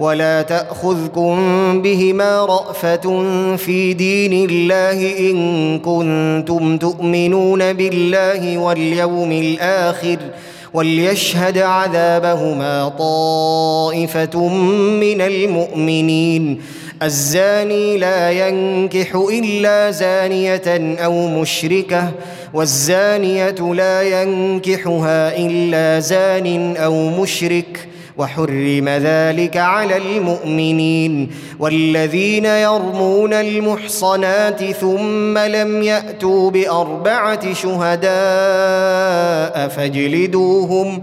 ولا تاخذكم بهما رافه في دين الله ان كنتم تؤمنون بالله واليوم الآخر وليشهد عذابهما طائفه من المؤمنين الزاني لا ينكح الا زانيه أو مشركه والزانيه لا ينكحها الا زان أو مشرك وحرم ذلك على المؤمنين والذين يرمون المحصنات ثم لم يأتوا بأربعة شهداء فاجلدوهم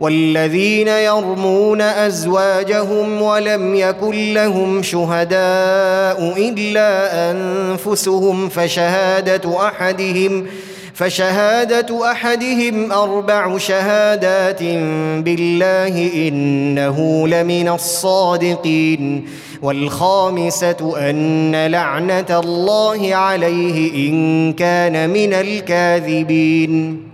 والذين يرمون أزواجهم ولم يكن لهم شهداء إلا أنفسهم فشهادة أحدهم فشهادة أحدهم أربع شهادات بالله إنه لمن الصادقين والخامسة أن لعنة الله عليه إن كان من الكاذبين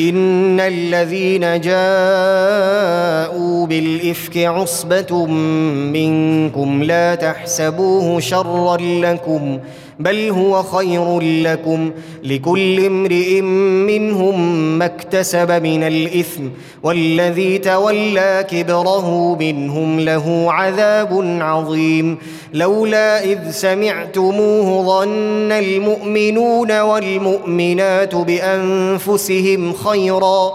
إن الذين جاءوا بالإفك عصبة منكم لا تحسبوه شرا لكم بل هو خير لكم لكل امرئ منهم ما اكتسب من الإثم والذي تولى كبره منهم له عذاب عظيم لولا إذ سمعتموه ظن المؤمنون والمؤمنات بأنفسهم خيرا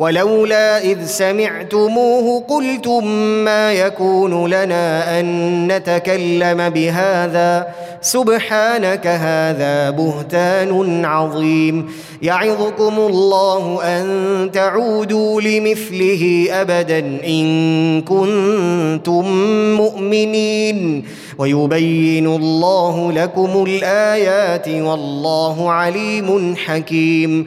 ولولا إذ سمعتموه قلتم ما يكون لنا أن نتكلم بهذا. سبحانك هذا بهتان عظيم. يعظكم الله أن تعودوا لمثله أبدا إن كنتم مؤمنين. ويبين الله لكم الآيات والله عليم حكيم.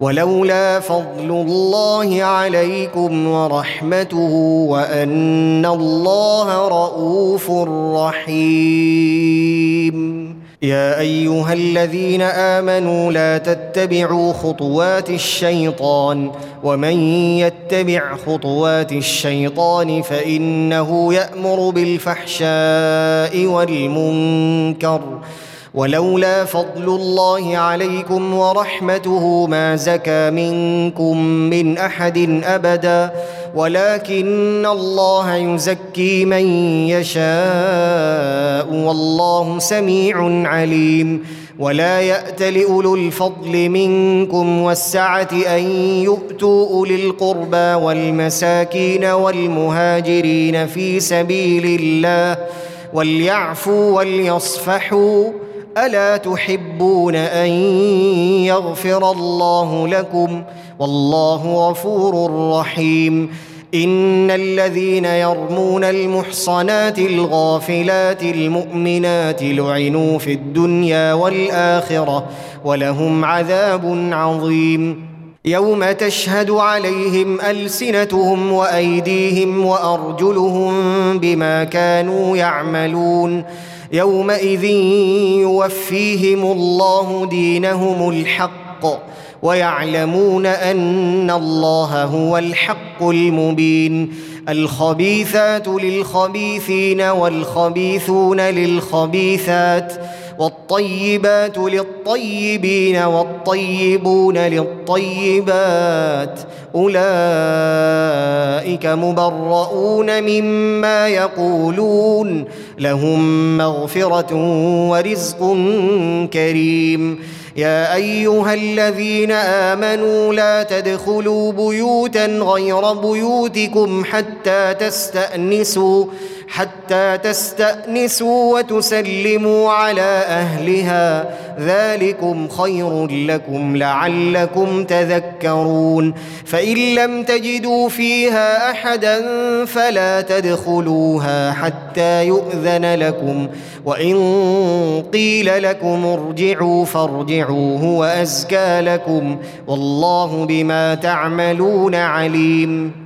ولولا فضل الله عليكم ورحمته وأن الله رءوف رحيم. يا أيها الذين آمنوا لا تتبعوا خطوات الشيطان ومن يتبع خطوات الشيطان فإنه يأمر بالفحشاء والمنكر ولولا فضل الله عليكم ورحمته ما زكى منكم من أحد أبدا ولكن الله يزكي من يشاء والله سميع عليم. ولا يأت لأولو الفضل منكم والسعة أن يؤتوا أولي القربى والمساكين والمهاجرين في سبيل الله وليعفوا وليصفحوا ألا تحبون أن يغفر الله لكم؟ والله غفور رحيم. إن الذين يرمون المحصنات الغافلات المؤمنات لعنوا في الدنيا والآخرة ولهم عذاب عظيم. يوم تشهد عليهم ألسنتهم وأيديهم وأرجلهم بما كانوا يعملون. يومئذ يوفيهم الله دينهم الحق ويعلمون أن الله هو الحق المبين. الخبيثات للخبيثين والخبيثون للخبيثات والطيبات للطيبين والطيبون للطيبات أولئك مبرؤون مما يقولون لهم مغفرة ورزق كريم يا أيها الذين آمنوا لا تدخلوا بيوتا غير بيوتكم حتى تستأنسوا حتى تستأنسوا وتسلموا على أهلها. ذلكم خير لكم لعلكم تذكرون. فإن لم تجدوا فيها أحدا فلا تدخلوها حتى يؤذن لكم. وإن قيل لكم ارجعوا فارجعوا هو ازكى لكم. والله بما تعملون عليم.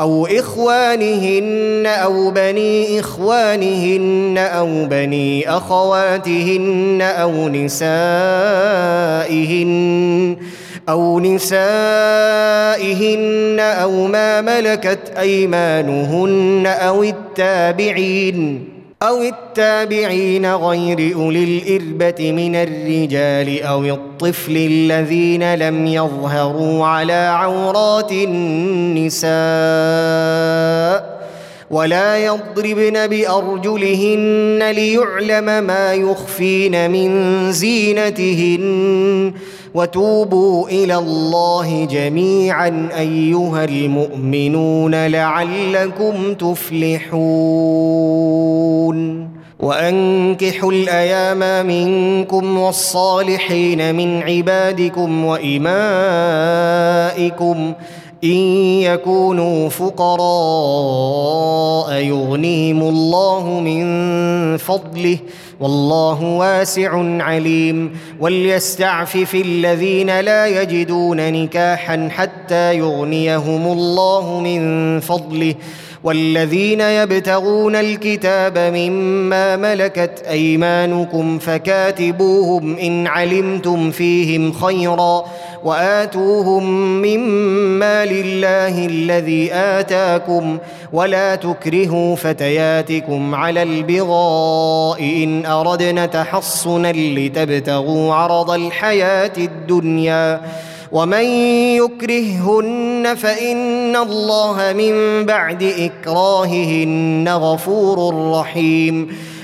أو إخوانهن أو بني إخوانهن أو بني أخواتهن أو نسائهن أو نسائهن أو ما ملكت أيمانهن أو التابعين أو التابعين غير أولي الإربة من الرجال أو الطفل الذين لم يظهروا على عورات النساء. ولا يضربن بأرجلهن ليعلم ما يخفين من زينتهن. وتوبوا إلى الله جميعا أيها المؤمنون لعلكم تفلحون. وأنكحوا الأيام منكم والصالحين من عبادكم وإمائكم إن يكونوا فقراء يغنيهم الله من فضله والله واسع عليم وليستعفف الذين لا يجدون نكاحا حتى يغنيهم الله من فضله والذين يبتغون الكتاب مما ملكت أيمانكم فكاتبوهم إن علمتم فيهم خيرا وآتوهم مما لله الذي آتاكم ولا تكرهوا فتياتكم على البغاء إن أردنا تحصنا لتبتغوا عرض الحياة الدنيا ومن يكرههن فإن الله من بعد إكراههن غفور رحيم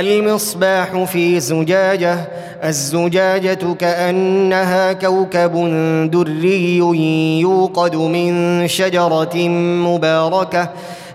المصباح في زجاجة الزجاجة كأنها كوكب دري يوقد من شجرة مباركة.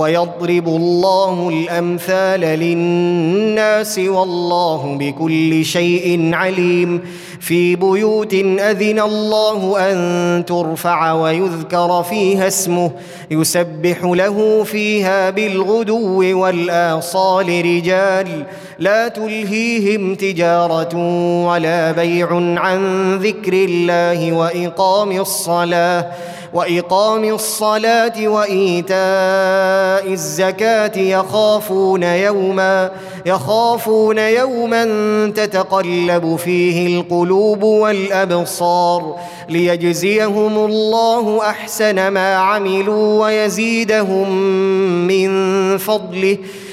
ويضرب الله الأمثال للناس والله بكل شيء عليم. في بيوت أذن الله أن ترفع ويذكر فيها اسمه يسبح له فيها بالغدو والآصال رجال. لا تلهيهم تجارة ولا بيع عن ذكر الله وإقام الصلاة. وإقام الصلاة وإيتاء الزكاة يخافون يوما يخافون يوما تتقلب فيه القلوب والأبصار ليجزيهم الله أحسن ما عملوا ويزيدهم من فضله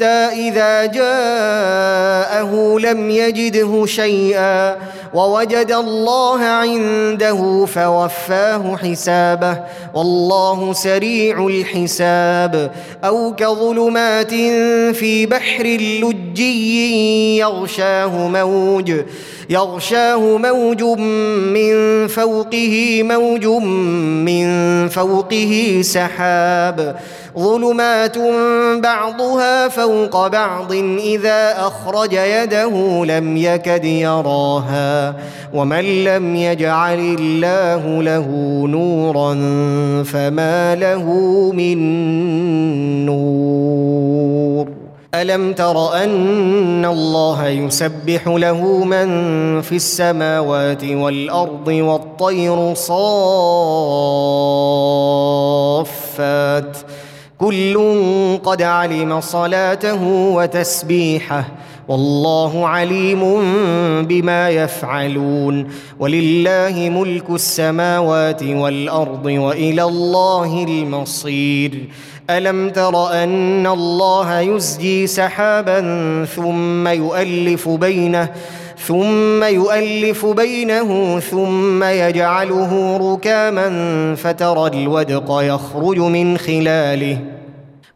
حتى إذا جاءه لم يجده شيئا ووجد الله عنده فوفاه حسابه والله سريع الحساب أو كظلمات في بحر لجي يغشاه موج يغشاه موج من فوقه موج من فوقه سحاب. ظلمات بعضها فوق بعض إذا أخرج يده لم يكد يراها. ومن لم يجعل الله له نورا فما له من نور. ألم تر أن الله يسبح له من في السماوات والأرض والطير صافات؟ كل قد علم صلاته وتسبيحه والله عليم بما يفعلون. ولله ملك السماوات والأرض وإلى الله المصير. ألم تر أن الله يزجي سحابا ثم يؤلف بينه ثم يؤلف بينه ثم يجعله ركاما فترى الودق يخرج من خلاله.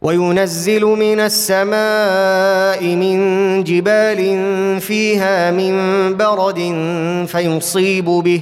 وينزل من السماء من جبال فيها من برد فيصيب به.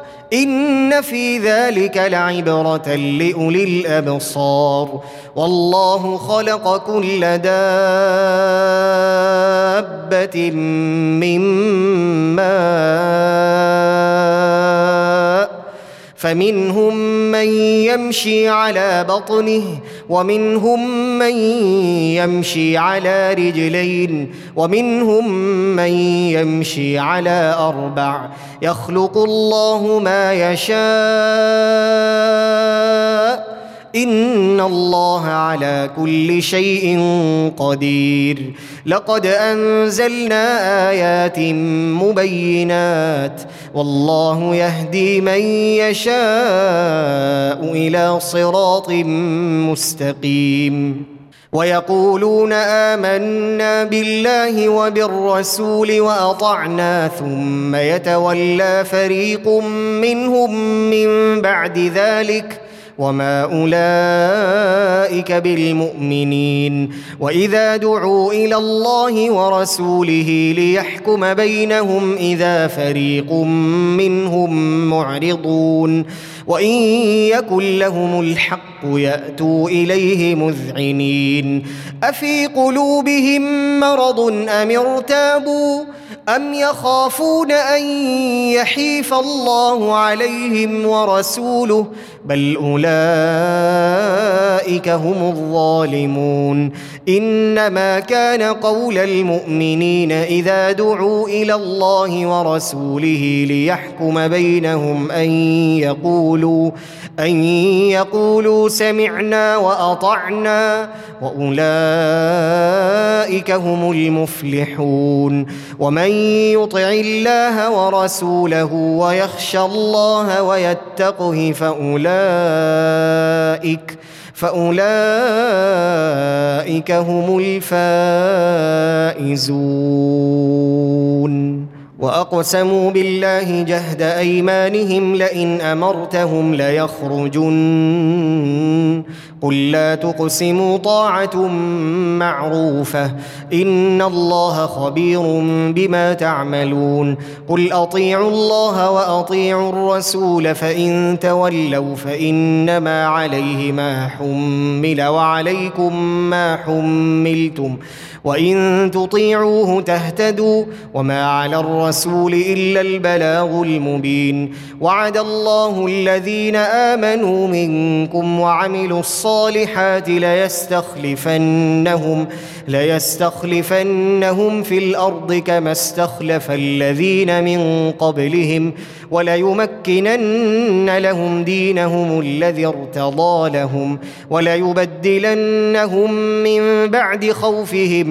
إن في ذلك لعبرة لأولي الأبصار. والله خلق كل دابة من ماء فمنهم من يمشي على بطنه ومنهم من يمشي على رجلين ومنهم من يمشي على أربع. يخلق الله ما يشاء ان الله على كل شيء قدير. لقد انزلنا ايات مبينات. والله يهدي من يشاء إلى صراط مستقيم. ويقولون امنا بالله وبالرسول واطعنا ثم يتولى فريق منهم من بعد ذلك وما اولئك بالمؤمنين واذا دعوا إلى الله ورسوله ليحكم بينهم اذا فريق منهم معرضون وان يكن لهم الحق ياتوا اليه مذعنين افي قلوبهم مرض ام ارتابوا ام يخافون ان يحيف الله عليهم ورسوله بل اولئك هم الظالمون انما كان قول المؤمنين اذا دعوا إلى الله ورسوله ليحكم بينهم ان يقولوا ان يقولوا سمعنا واطعنا واولئك هم المفلحون ومن يطع الله ورسوله ويخشى الله ويتقه فاولئك فأولئك هم الفائزون. وأقسموا بالله جهد أيمانهم لئن أمرتهم ليخرجن. قل لا تقسموا طاعة معروفة. إن الله خبير بما تعملون. قل أطيعوا الله وأطيعوا الرسول فإن تولوا فإنما عليه ما حمل وعليكم ما حملتم. وان تطيعوه تهتدوا وما على الرسول الا البلاغ المبين وعد الله الذين امنوا منكم وعملوا الصالحات ليستخلفنهم ليستخلفنهم في الأرض كما استخلف الذين من قبلهم وليمكنن لهم دينهم الذي ارتضى لهم وليبدلنهم من بعد خوفهم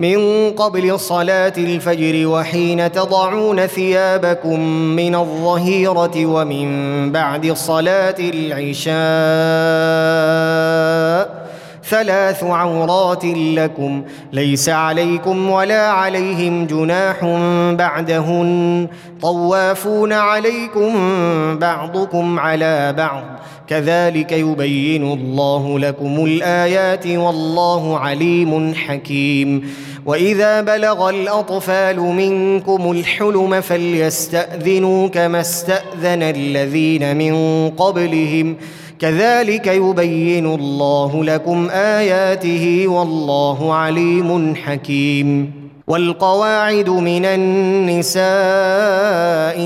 من قبل صلاة الفجر وحين تضعون ثيابكم من الظهيرة ومن بعد صلاة العشاء ثلاث عورات لكم ليس عليكم ولا عليهم جناح بعدهن. طوافون عليكم بعضكم على بعض. كذلك يبين الله لكم الآيات والله عليم حكيم. واذا بلغ الاطفال منكم الحلم فليستاذنوا كما استاذن الذين من قبلهم كذلك يبين الله لكم اياته والله عليم حكيم والقواعد من النساء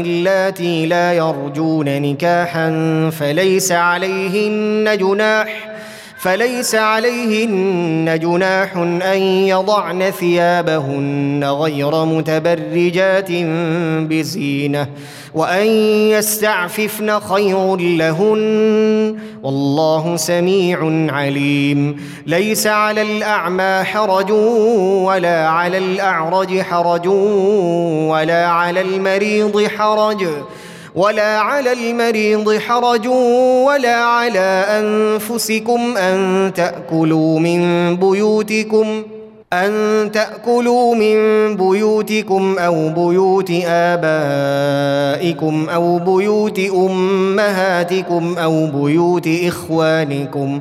اللاتي لا يرجون نكاحا فليس عليهن جناح فليس عليهن جناح أن يضعن ثيابهن غير متبرجات بزينة وأن يستعففن خير لهن والله سميع عليم. ليس على الأعمى حرج ولا على الأعرج حرج ولا على المريض حرج. ولا على المريض حرج ولا على أنفسكم أن تأكلوا من بيوتكم أن تأكلوا من بيوتكم أو بيوت آبائكم أو بيوت أمهاتكم أو بيوت إخوانكم.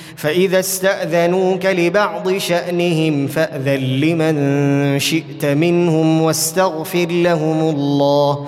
فإذا استأذنوك لبعض شأنهم فأذن لمن شئت منهم واستغفر لهم الله